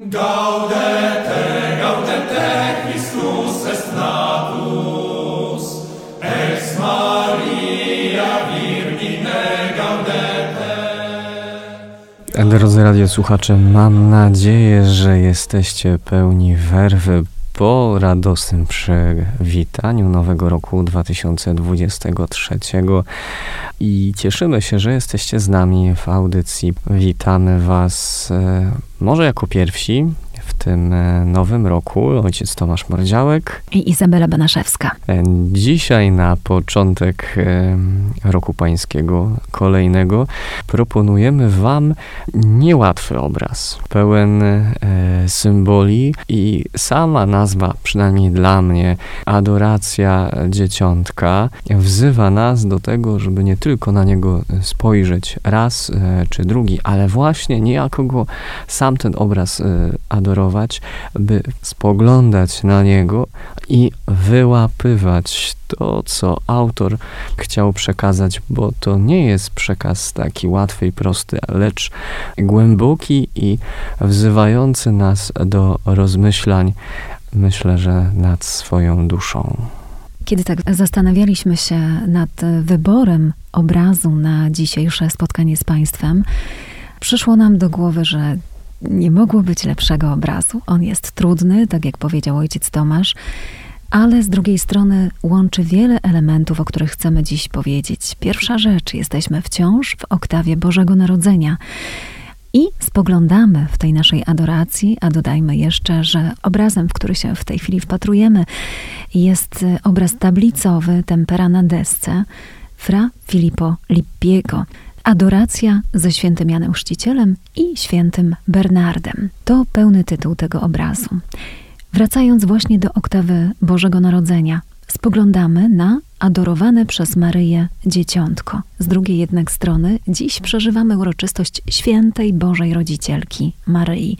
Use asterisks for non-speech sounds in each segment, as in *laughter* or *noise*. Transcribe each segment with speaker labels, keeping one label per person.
Speaker 1: Gaudete, gaudete, Christus est natus, ex Maria Virgine gaudete.
Speaker 2: Drodzy radiosłuchacze, mam nadzieję, że jesteście pełni werwy po radosnym przywitaniu nowego roku 2023 i cieszymy się, że jesteście z nami w audycji. Witamy Was e, może jako pierwsi, w tym e, nowym roku. Ojciec Tomasz Mordziałek
Speaker 3: i Izabela Banaszewska.
Speaker 2: E, dzisiaj na początek e, roku pańskiego kolejnego proponujemy wam niełatwy obraz, pełen symboli i sama nazwa, przynajmniej dla mnie, adoracja dzieciątka wzywa nas do tego, żeby nie tylko na niego spojrzeć raz czy drugi, ale właśnie niejako go sam ten obraz by spoglądać na niego i wyłapywać to, co autor chciał przekazać, bo to nie jest przekaz taki łatwy i prosty, lecz głęboki i wzywający nas do rozmyślań, myślę, że nad swoją duszą.
Speaker 3: Kiedy tak zastanawialiśmy się nad wyborem obrazu na dzisiejsze spotkanie z Państwem, przyszło nam do głowy, że nie mogło być lepszego obrazu. On jest trudny, tak jak powiedział ojciec Tomasz, ale z drugiej strony łączy wiele elementów, o których chcemy dziś powiedzieć. Pierwsza rzecz, jesteśmy wciąż w oktawie Bożego Narodzenia. I spoglądamy w tej naszej adoracji, a dodajmy jeszcze, że obrazem, w który się w tej chwili wpatrujemy, jest obraz tablicowy Tempera na desce Fra Filippo Lippiego. Adoracja ze świętym Janem Chrzcicielem i świętym Bernardem. To pełny tytuł tego obrazu. Wracając właśnie do oktawy Bożego Narodzenia, spoglądamy na adorowane przez Maryję dzieciątko. Z drugiej jednak strony dziś przeżywamy uroczystość świętej Bożej Rodzicielki Maryi.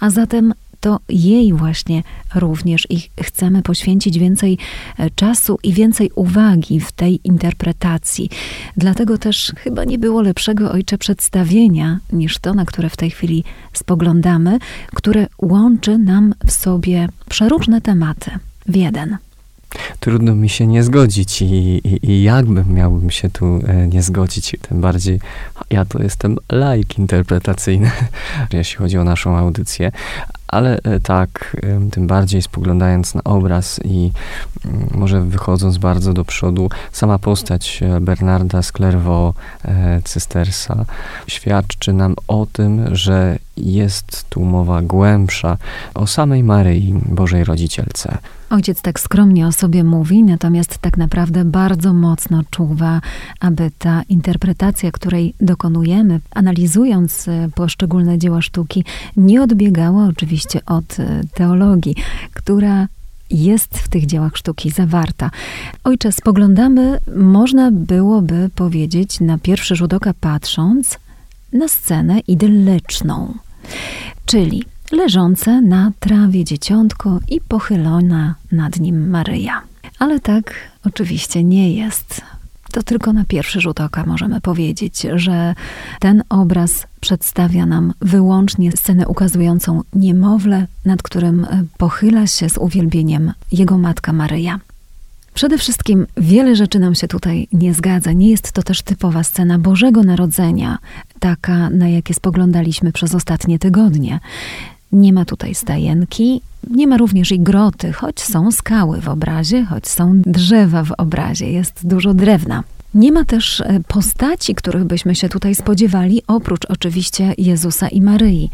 Speaker 3: A zatem to jej właśnie również i chcemy poświęcić więcej e, czasu i więcej uwagi w tej interpretacji. Dlatego też chyba nie było lepszego ojcze przedstawienia niż to, na które w tej chwili spoglądamy, które łączy nam w sobie przeróżne tematy. W jeden.
Speaker 2: Trudno mi się nie zgodzić i, i, i jakbym miałbym się tu e, nie zgodzić, tym bardziej ja to jestem laik interpretacyjny, *laughs* jeśli chodzi o naszą audycję, ale e, tak, tym bardziej spoglądając na obraz i mm, może wychodząc bardzo do przodu, sama postać e, Bernarda z Clairvaux, Cystersa, świadczy nam o tym, że jest tu mowa głębsza o samej Maryi, Bożej Rodzicielce.
Speaker 3: Ojciec tak skromnie o sobie mówi, natomiast tak naprawdę bardzo mocno czuwa, aby ta interpretacja, której dokonujemy, analizując e, poszczególne dzieła sztuki, nie odbiegała oczywiście od e, teologii, która jest w tych dziełach sztuki zawarta. Ojcze, spoglądamy, można byłoby powiedzieć, na pierwszy rzut oka patrząc, na scenę idylliczną. Czyli leżące na trawie dzieciątko i pochylona nad nim Maryja. Ale tak oczywiście nie jest. To tylko na pierwszy rzut oka możemy powiedzieć, że ten obraz przedstawia nam wyłącznie scenę ukazującą niemowlę, nad którym pochyla się z uwielbieniem jego matka Maryja. Przede wszystkim wiele rzeczy nam się tutaj nie zgadza. Nie jest to też typowa scena Bożego Narodzenia, taka, na jakie spoglądaliśmy przez ostatnie tygodnie. Nie ma tutaj stajenki, nie ma również i groty, choć są skały w obrazie, choć są drzewa w obrazie, jest dużo drewna. Nie ma też e, postaci, których byśmy się tutaj spodziewali, oprócz oczywiście Jezusa i Maryi.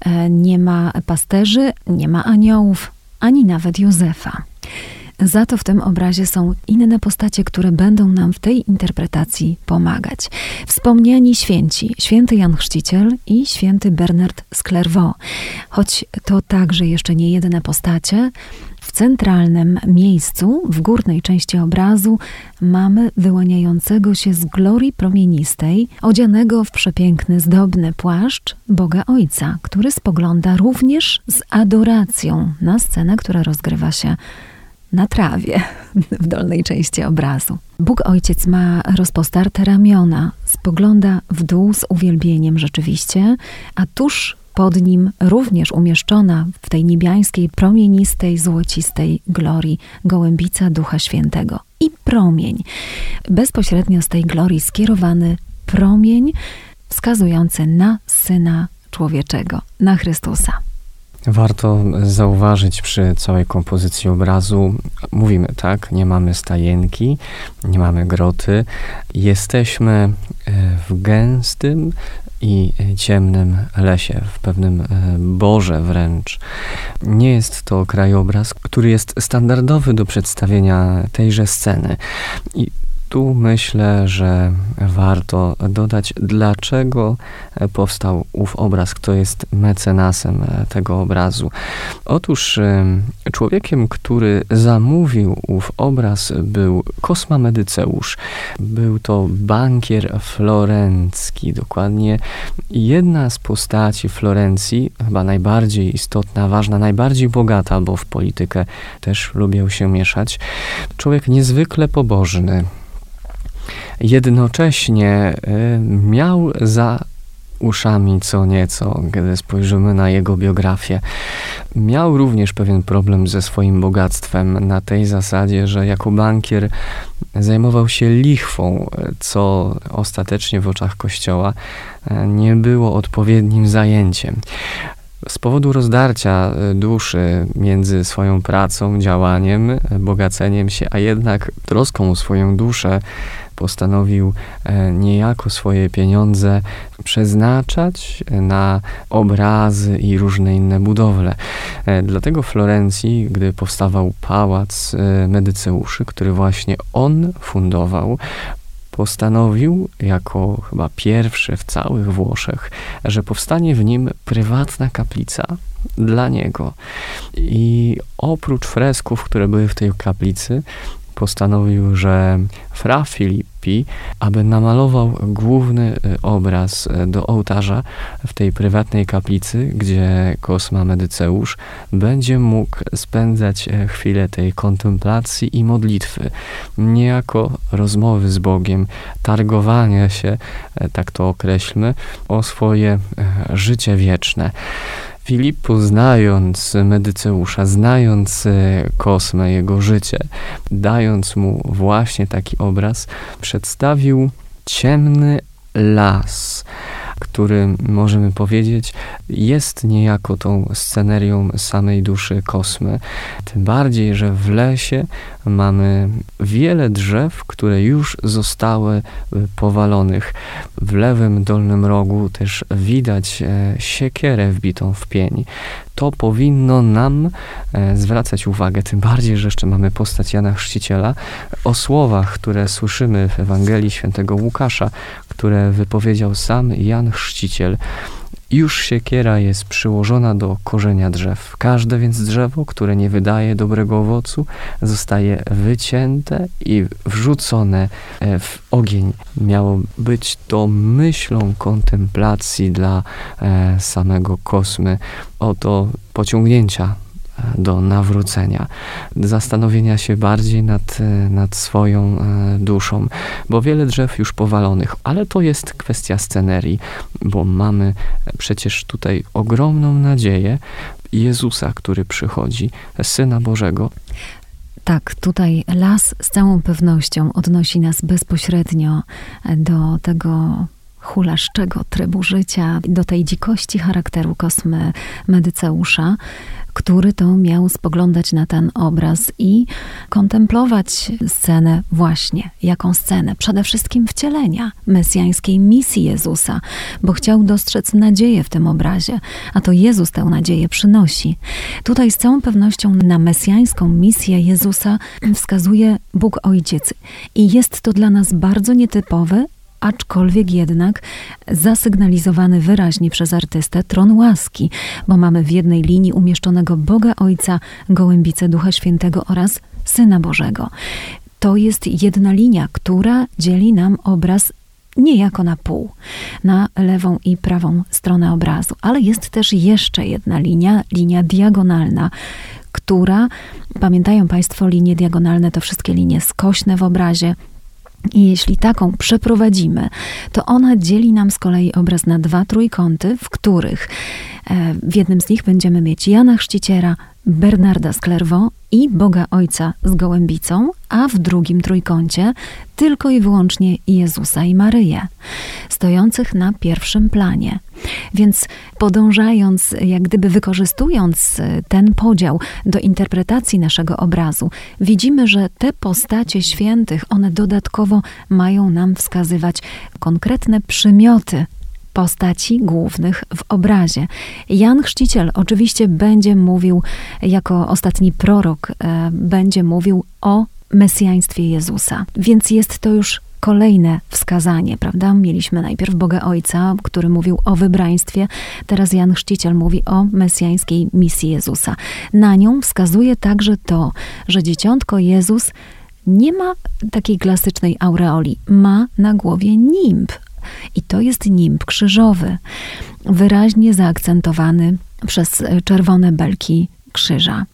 Speaker 3: E, nie ma pasterzy, nie ma aniołów, ani nawet Józefa. Za to w tym obrazie są inne postacie, które będą nam w tej interpretacji pomagać. Wspomniani święci, święty Jan Chrzciciel i święty Bernard z Clairvaux. Choć to także jeszcze nie jedyne postacie, w centralnym miejscu, w górnej części obrazu, mamy wyłaniającego się z glorii promienistej, odzianego w przepiękny, zdobny płaszcz Boga Ojca, który spogląda również z adoracją na scenę, która rozgrywa się na trawie *laughs* w dolnej części obrazu. Bóg Ojciec ma rozpostarte ramiona, spogląda w dół z uwielbieniem rzeczywiście, a tuż pod nim również umieszczona w tej niebiańskiej, promienistej, złocistej glorii gołębica Ducha Świętego. I promień, bezpośrednio z tej glorii skierowany promień wskazujący na Syna Człowieczego, na Chrystusa.
Speaker 2: Warto zauważyć przy całej kompozycji obrazu, mówimy tak, nie mamy stajenki, nie mamy groty, jesteśmy e, w gęstym i ciemnym lesie, w pewnym e, borze wręcz. Nie jest to krajobraz, który jest standardowy do przedstawienia tejże sceny. I tu myślę, że warto dodać, dlaczego powstał ów obraz, kto jest mecenasem tego obrazu. Otóż człowiekiem, który zamówił ów obraz, był Kosma Medyceusz. Był to bankier florencki, dokładnie jedna z postaci Florencji, chyba najbardziej istotna, ważna, najbardziej bogata, bo w politykę też lubił się mieszać. Człowiek niezwykle pobożny jednocześnie y, miał za uszami co nieco, gdy spojrzymy na jego biografię. Miał również pewien problem ze swoim bogactwem na tej zasadzie, że jako bankier zajmował się lichwą, co ostatecznie w oczach Kościoła e, nie było odpowiednim zajęciem. Z powodu rozdarcia e, duszy między swoją pracą, działaniem, bogaceniem się, a jednak troską o swoją duszę, postanowił e, niejako swoje pieniądze przeznaczać na obrazy i różne inne budowle. E, dlatego w Florencji, gdy powstawał pałac e, Medyceuszy, który właśnie on fundował, postanowił, jako chyba pierwszy w całych Włoszech, że powstanie w nim prywatna kaplica dla niego. I oprócz fresków, które były w tej kaplicy, postanowił, że Fra Filippi, aby namalował główny y, obraz y, do ołtarza w tej prywatnej kaplicy, gdzie Kosma Medyceusz będzie mógł spędzać e, chwilę tej kontemplacji i modlitwy, niejako rozmowy z Bogiem, targowania się, e, tak to określmy, o swoje e, życie wieczne. Filipu, znając Medyceusza, znając e, Kosmę, jego życie, dając mu właśnie taki obraz, przedstawił ciemny las, który możemy powiedzieć jest niejako tą scenerią samej duszy kosmy. Tym bardziej, że w lesie mamy wiele drzew, które już zostały y, powalonych. W lewym dolnym rogu też widać e, siekierę wbitą w pień to powinno nam e, zwracać uwagę, tym bardziej, że jeszcze mamy postać Jana Chrzciciela, o słowach, które słyszymy w Ewangelii świętego Łukasza, które wypowiedział sam Jan Chrzciciel. Już siekiera jest przyłożona do korzenia drzew. Każde więc drzewo, które nie wydaje dobrego owocu, zostaje wycięte i wrzucone e, w ogień. Miało być to myślą kontemplacji dla e, samego kosmy, oto pociągnięcia do nawrócenia, zastanowienia się bardziej nad, nad swoją e, duszą, bo wiele drzew już powalonych, ale to jest kwestia scenerii, bo mamy przecież tutaj ogromną nadzieję Jezusa, który przychodzi, Syna Bożego.
Speaker 3: Tak, tutaj las z całą pewnością odnosi nas bezpośrednio do tego hulaszczego trybu życia, do tej dzikości charakteru kosmy Medyceusza, który to miał spoglądać na ten obraz i kontemplować scenę właśnie. Jaką scenę? Przede wszystkim wcielenia mesjańskiej misji Jezusa, bo chciał dostrzec nadzieję w tym obrazie, a to Jezus tę nadzieję przynosi. Tutaj z całą pewnością na mesjańską misję Jezusa wskazuje Bóg Ojciec i jest to dla nas bardzo nietypowe aczkolwiek jednak zasygnalizowany wyraźnie przez artystę tron łaski, bo mamy w jednej linii umieszczonego Boga Ojca, Gołębicę Ducha Świętego oraz Syna Bożego. To jest jedna linia, która dzieli nam obraz niejako na pół, na lewą i prawą stronę obrazu. Ale jest też jeszcze jedna linia, linia diagonalna, która, pamiętają Państwo, linie diagonalne to wszystkie linie skośne w obrazie, I jeśli taką przeprowadzimy, to ona dzieli nam z kolei obraz na dwa trójkąty, w których e, w jednym z nich będziemy mieć Jana Chrzciciela, Bernarda z Clairvaux i Boga Ojca z Gołębicą, a w drugim trójkącie tylko i wyłącznie Jezusa i Maryję, stojących na pierwszym planie. Więc podążając, jak gdyby wykorzystując e, ten podział do interpretacji naszego obrazu, widzimy, że te postacie świętych, one dodatkowo mają nam wskazywać konkretne przymioty postaci głównych w obrazie. Jan Chrzciciel oczywiście będzie mówił, jako ostatni prorok, e, będzie mówił o mesjaństwie Jezusa. Więc jest to już kolejne wskazanie, prawda? Mieliśmy najpierw Boga Ojca, który mówił o wybraństwie, teraz Jan Chrzciciel mówi o mesjańskiej misji Jezusa. Na nią wskazuje także to, że dzieciątko Jezus nie ma takiej klasycznej aureoli, ma na głowie nimb, i to jest nimb krzyżowy, wyraźnie zaakcentowany przez czerwone belki krzyża.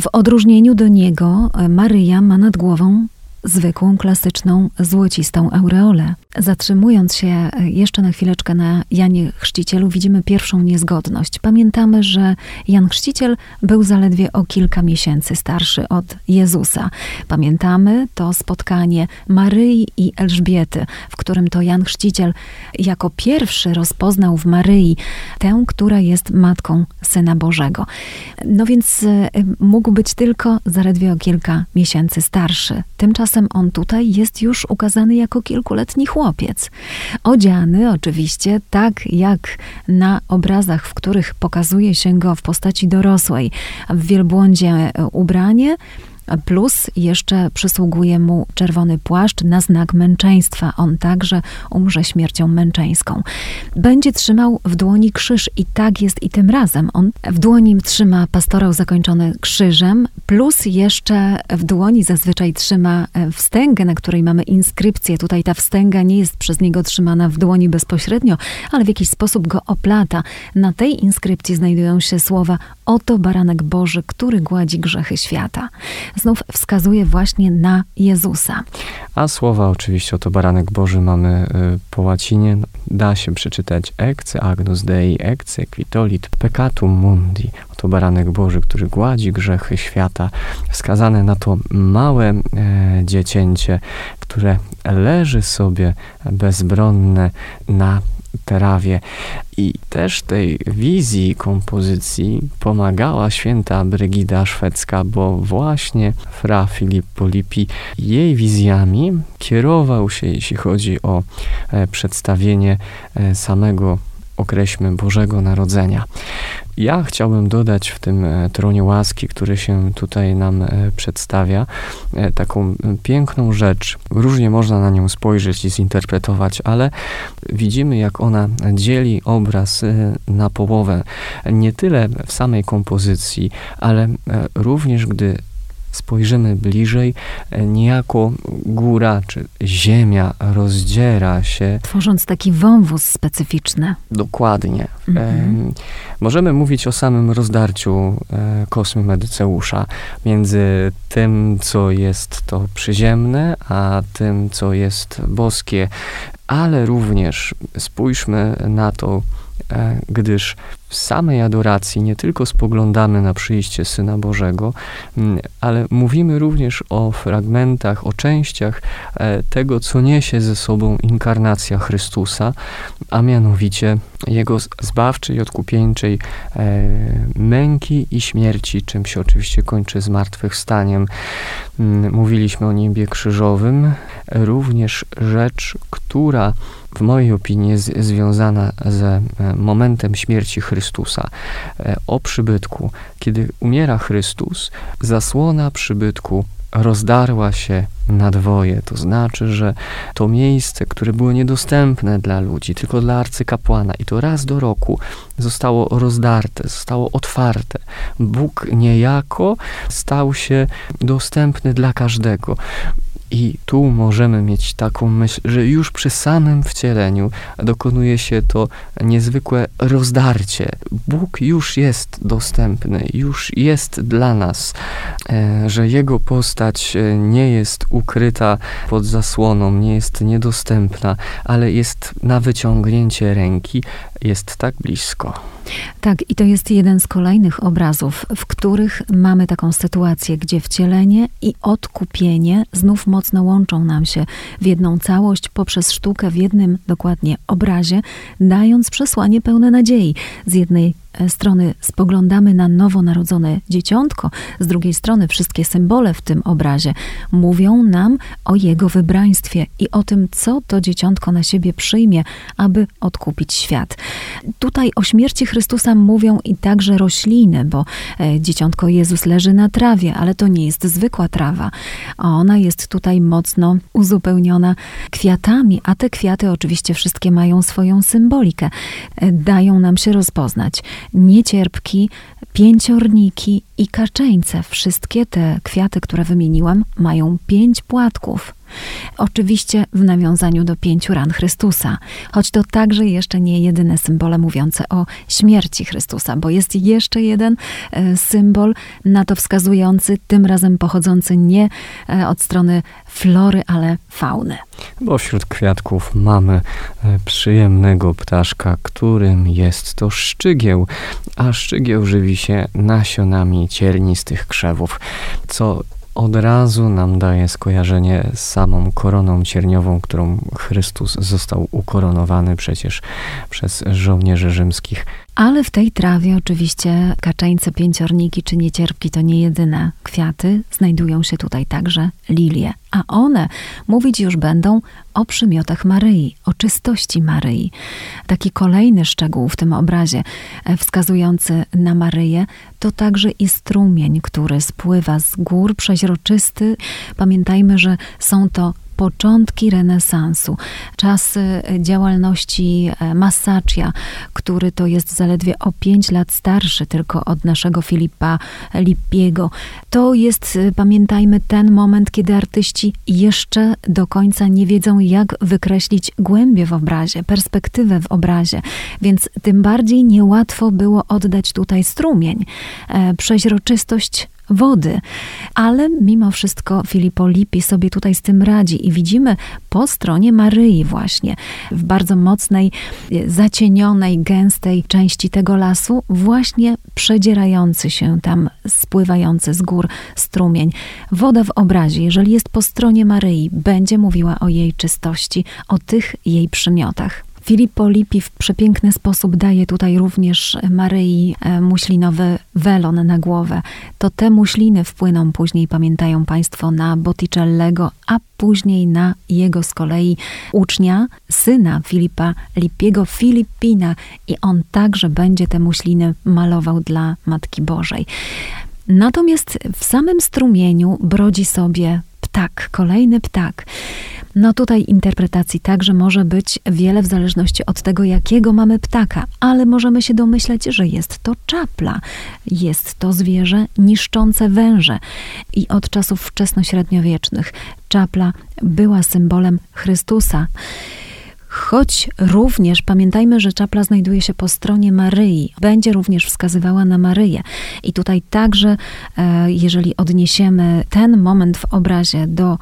Speaker 3: W odróżnieniu do niego Maryja ma nad głową zwykłą, klasyczną, złocistą aureolę. Zatrzymując się e, jeszcze na chwileczkę na Janie Chrzcicielu, widzimy pierwszą niezgodność. Pamiętamy, że Jan Chrzciciel był zaledwie o kilka miesięcy starszy od Jezusa. Pamiętamy to spotkanie Maryi i Elżbiety, w którym to Jan Chrzciciel jako pierwszy rozpoznał w Maryi tę, która jest matką Syna Bożego. No więc e, mógł być tylko zaledwie o kilka miesięcy starszy. Tymczasem on tutaj jest już ukazany jako kilkuletni chłopiec. Odziany oczywiście tak jak na obrazach, w których pokazuje się go w postaci dorosłej, w wielbłądzie ubranie, plus jeszcze przysługuje mu czerwony płaszcz na znak męczeństwa. On także umrze śmiercią męczeńską. Będzie trzymał w dłoni krzyż i tak jest i tym razem. On w dłoni trzyma pastorał zakończony krzyżem, plus jeszcze w dłoni zazwyczaj trzyma e, wstęgę, na której mamy inskrypcję. Tutaj ta wstęga nie jest przez niego trzymana w dłoni bezpośrednio, ale w jakiś sposób go oplata. Na tej inskrypcji znajdują się słowa Oto baranek Boży, który gładzi grzechy świata znów wskazuje właśnie na Jezusa.
Speaker 2: A słowa oczywiście oto baranek Boży mamy y, po łacinie. Da się przeczytać ecce agnus Dei, ecce quitolit peccatum mundi. Oto baranek Boży, który gładzi grzechy świata. Wskazane na to małe e, dziecięcie, które leży sobie bezbronne na trawie. I też tej wizji kompozycji pomagała święta Brygida Szwedzka, bo właśnie fra Filippo Lippi jej wizjami kierował się, jeśli chodzi o e, przedstawienie e, samego określmy Bożego Narodzenia. Ja chciałbym dodać w tym e, tronie łaski, który się tutaj nam e, przedstawia, e, taką piękną rzecz. Różnie można na nią spojrzeć i zinterpretować, ale widzimy, jak ona dzieli obraz na połowę. Nie tyle w samej kompozycji, ale również gdy spojrzymy bliżej, e, niejako góra czy ziemia rozdziera się.
Speaker 3: Tworząc taki wąwóz specyficzny.
Speaker 2: Dokładnie. Mhm. E, możemy mówić o samym rozdarciu e, kosmy Medyceusza między tym, co jest to przyziemne, a tym, co jest boskie. Ale również spójrzmy na to, E, gdyż w samej adoracji nie tylko spoglądamy na przyjście Syna Bożego, ale mówimy również o fragmentach, o częściach e, tego, co niesie ze sobą inkarnacja Chrystusa, a mianowicie Jego zbawczej, odkupieńczej e, męki i śmierci, czym się oczywiście kończy zmartwychwstaniem. Mówiliśmy o niebie krzyżowym, również rzecz, która w mojej opinii jest związana ze e, momentem śmierci Chrystusa. E, o przybytku. Kiedy umiera Chrystus, zasłona przybytku rozdarła się na dwoje. To znaczy, że to miejsce, które było niedostępne dla ludzi, tylko dla arcykapłana, i to raz do roku zostało rozdarte, zostało otwarte. Bóg niejako stał się dostępny dla każdego. I tu możemy mieć taką myśl, że już przy samym wcieleniu dokonuje się to niezwykłe rozdarcie. Bóg już jest dostępny, już jest dla nas, e, że Jego postać e, nie jest ukryta pod zasłoną, nie jest niedostępna, ale jest na wyciągnięcie ręki, jest tak blisko.
Speaker 3: Tak, i to jest jeden z kolejnych obrazów, w których mamy taką sytuację, gdzie wcielenie i odkupienie znów mocno łączą nam się w jedną całość poprzez sztukę w jednym dokładnie obrazie, dając przesłanie pełne nadziei. Z jednej strony spoglądamy na nowonarodzone dzieciątko, z drugiej strony wszystkie symbole w tym obrazie mówią nam o jego wybraństwie i o tym, co to dzieciątko na siebie przyjmie, aby odkupić świat. Tutaj o śmierci Chrystusa mówią i także rośliny, bo e, dzieciątko Jezus leży na trawie, ale to nie jest zwykła trawa. Ona jest tutaj mocno uzupełniona kwiatami, a te kwiaty oczywiście wszystkie mają swoją symbolikę. E, dają nam się rozpoznać niecierpki, pięciorniki i kaczeńce. Wszystkie te kwiaty, które wymieniłam, mają pięć płatków. Oczywiście w nawiązaniu do pięciu ran Chrystusa, choć to także jeszcze nie jedyne symbole mówiące o śmierci Chrystusa, bo jest jeszcze jeden e, symbol na to wskazujący, tym razem pochodzący nie e, od strony flory, ale fauny.
Speaker 2: Bo wśród kwiatków mamy e, przyjemnego ptaszka, którym jest to szczygieł, a szczygieł żywi się nasionami ciernistych krzewów, co od razu nam daje skojarzenie z samą koroną cierniową, którą Chrystus został ukoronowany przecież przez żołnierzy rzymskich.
Speaker 3: Ale w tej trawie oczywiście kaczeńce, pięciorniki czy niecierpki to nie jedyne kwiaty. Znajdują się tutaj także lilie, a one mówić już będą o przymiotach Maryi, o czystości Maryi. Taki kolejny szczegół w tym obrazie e, wskazujący na Maryję to także i strumień, który spływa z gór przeźroczysty. Pamiętajmy, że są to początki renesansu, czasy działalności e, Masaccia, który to jest zaledwie o pięć lat starszy tylko od naszego Filipa Lippiego. To jest, e, pamiętajmy, ten moment, kiedy artyści jeszcze do końca nie wiedzą, jak wykreślić głębie w obrazie, perspektywę w obrazie, więc tym bardziej niełatwo było oddać tutaj strumień, e, przeźroczystość wody. Ale mimo wszystko Filippo Lippi sobie tutaj z tym radzi i widzimy po stronie Maryi właśnie, w bardzo mocnej, zacienionej, gęstej części tego lasu, właśnie przedzierający się tam, spływający z gór strumień. Woda w obrazie, jeżeli jest po stronie Maryi, będzie mówiła o jej czystości, o tych jej przymiotach. Filippo Lippi w przepiękny sposób daje tutaj również Maryi e, muślinowy welon na głowę. To te muśliny wpłyną później, pamiętają Państwo, na Botticellego, a później na jego z kolei ucznia, syna Filipa Lippiego, Filipina i on także będzie te muśliny malował dla Matki Bożej. Natomiast w samym strumieniu brodzi sobie ptak, kolejny ptak. No tutaj interpretacji także może być wiele w zależności od tego, jakiego mamy ptaka, ale możemy się domyśleć, że jest to czapla. Jest to zwierzę niszczące węże. I od czasów wczesnośredniowiecznych czapla była symbolem Chrystusa. Choć również pamiętajmy, że czapla znajduje się po stronie Maryi, będzie również wskazywała na Maryję. I tutaj także, e, jeżeli odniesiemy ten moment w obrazie do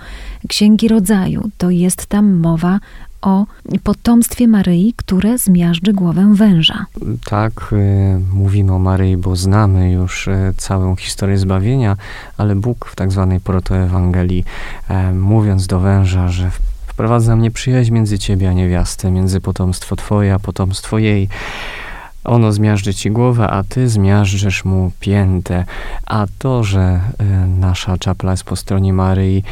Speaker 3: Księgi Rodzaju, to jest tam mowa o potomstwie Maryi, które zmiażdży głowę węża.
Speaker 2: Tak, y, mówimy o Maryi, bo znamy już y, całą historię zbawienia, ale Bóg w tak zwanej protoewangelii, mówiąc do węża, że Wprowadzam nieprzyjaźń między ciebie a niewiastę, między potomstwo twoje a potomstwo jej. Ono zmiażdży ci głowę, a ty zmiażdżysz mu piętę. A to, że y, nasza czapla jest po stronie Maryi,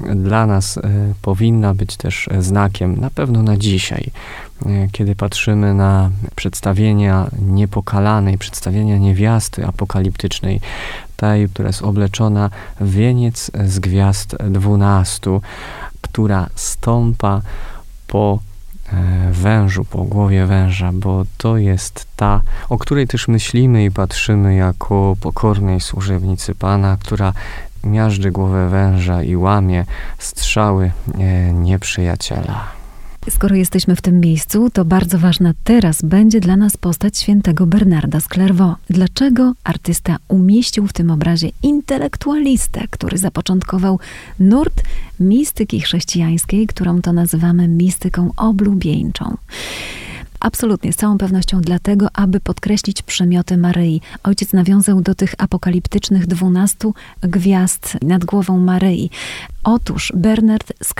Speaker 2: dla nas y, powinna być też znakiem, na pewno na dzisiaj. Y, kiedy patrzymy na przedstawienia niepokalanej, przedstawienia niewiasty apokaliptycznej, tej, która jest obleczona w wieniec z gwiazd dwunastu, która stąpa po e, wężu, po głowie węża, bo to jest ta, o której też myślimy i patrzymy jako pokornej służebnicy Pana, która miażdży głowę węża i łamie strzały e, nieprzyjaciela.
Speaker 3: Skoro jesteśmy w tym miejscu, to bardzo ważna teraz będzie dla nas postać świętego Bernarda z Clairvaux. Dlaczego artysta umieścił w tym obrazie intelektualistę, który zapoczątkował nurt mistyki chrześcijańskiej, którą to nazywamy mistyką oblubieńczą? Absolutnie, z całą pewnością dlatego, aby podkreślić przymioty Maryi. Ojciec nawiązał do tych apokaliptycznych dwunastu gwiazd nad głową Maryi. Otóż Bernard z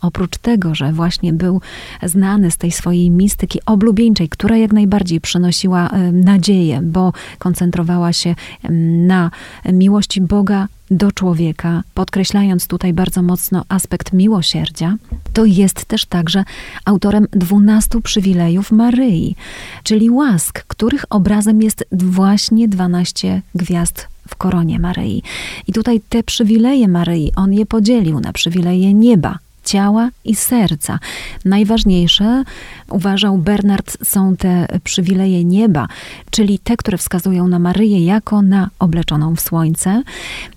Speaker 3: oprócz tego, że właśnie był znany z tej swojej mistyki oblubieńczej, która jak najbardziej przynosiła nadzieję, bo koncentrowała się na miłości Boga do człowieka, podkreślając tutaj bardzo mocno aspekt miłosierdzia, to jest też także autorem dwunastu przywilejów Maryi, czyli łask, których obrazem jest właśnie dwanaście gwiazd w koronie Maryi. I tutaj te przywileje Maryi, on je podzielił na przywileje nieba, ciała i serca. Najważniejsze, uważał Bernard, są te przywileje nieba, czyli te, które wskazują na Maryję jako na obleczoną w słońce,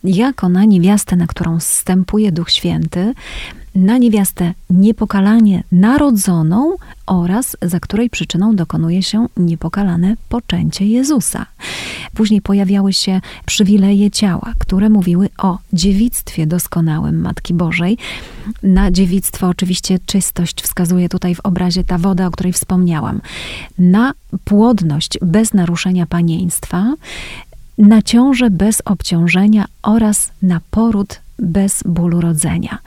Speaker 3: jako na niewiastę, na którą zstępuje Duch Święty, na niewiastę niepokalanie narodzoną oraz za której przyczyną dokonuje się niepokalane poczęcie Jezusa. Później pojawiały się przywileje ciała, które mówiły o dziewictwie doskonałym Matki Bożej. Na dziewictwo oczywiście czystość wskazuje tutaj w obrazie ta woda, o której wspomniałam. Na płodność bez naruszenia panieństwa, na ciążę bez obciążenia oraz na poród bez bólu rodzenia.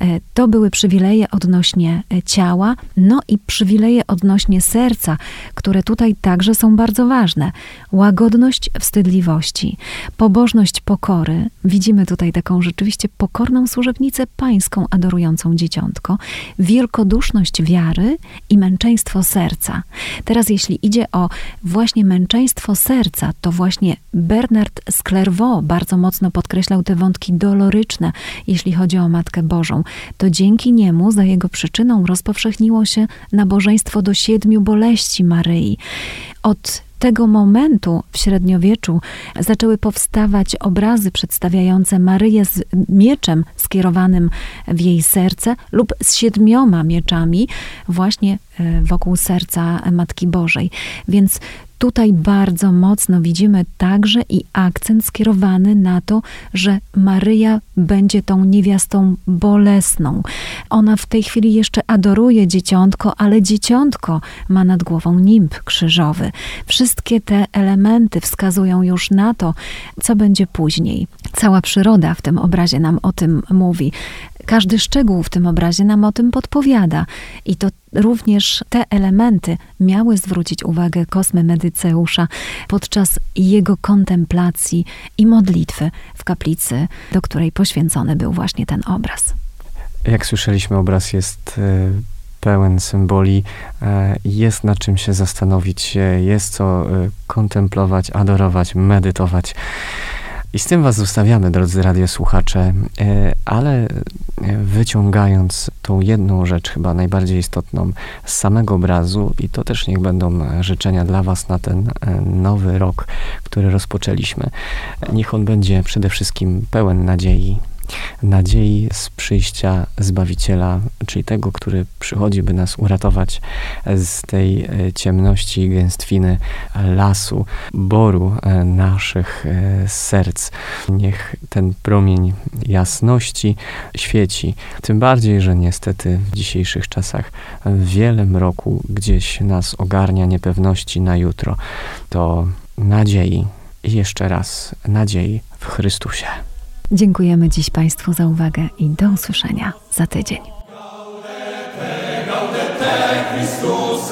Speaker 3: E, to były przywileje odnośnie e, ciała, no i przywileje odnośnie serca, które tutaj także są bardzo ważne. Łagodność wstydliwości, pobożność pokory. Widzimy tutaj taką rzeczywiście pokorną służebnicę pańską adorującą dzieciątko, wielkoduszność wiary i męczeństwo serca. Teraz jeśli idzie o właśnie męczeństwo serca, to właśnie Bernard Clairvaux bardzo mocno podkreślał te wątki doloryczne, jeśli chodzi o Matkę Bożą. To dzięki niemu, za jego przyczyną, rozpowszechniło się nabożeństwo do siedmiu boleści Maryi. Od tego momentu w średniowieczu zaczęły powstawać obrazy przedstawiające Maryję z mieczem skierowanym w jej serce lub z siedmioma mieczami właśnie e, wokół serca Matki Bożej. Więc tutaj bardzo mocno widzimy także i akcent skierowany na to, że Maryja będzie tą niewiastą bolesną. Ona w tej chwili jeszcze adoruje dzieciątko, ale dzieciątko ma nad głową nimb krzyżowy. Wszystkie te elementy wskazują już na to, co będzie później. Cała przyroda w tym obrazie nam o tym mówi. Każdy szczegół w tym obrazie nam o tym podpowiada. I to również te elementy miały zwrócić uwagę Kosmy Medyceusza podczas jego kontemplacji i modlitwy w kaplicy, do której poświęcony był właśnie ten obraz.
Speaker 2: Jak słyszeliśmy, obraz jest e, pełen symboli, e, jest nad czym się zastanowić, jest co e, kontemplować, adorować, medytować. I z tym Was zostawiamy, drodzy radiosłuchacze, e, ale e, wyciągając tą jedną rzecz, chyba najbardziej istotną, z samego obrazu, i to też niech będą życzenia dla Was na ten e, nowy rok, który rozpoczęliśmy. Niech on będzie przede wszystkim pełen nadziei, nadziei z przyjścia Zbawiciela, czyli tego, który przychodzi, by nas uratować z tej e, ciemności gęstwiny lasu, boru e, naszych e, serc. Niech ten promień jasności świeci. Tym bardziej, że niestety w dzisiejszych czasach wiele mroku gdzieś nas ogarnia niepewności na jutro. To nadziei jeszcze raz nadziei w Chrystusie.
Speaker 3: Dziękujemy dziś Państwu za uwagę i do usłyszenia za tydzień.
Speaker 1: Gaudete, Christus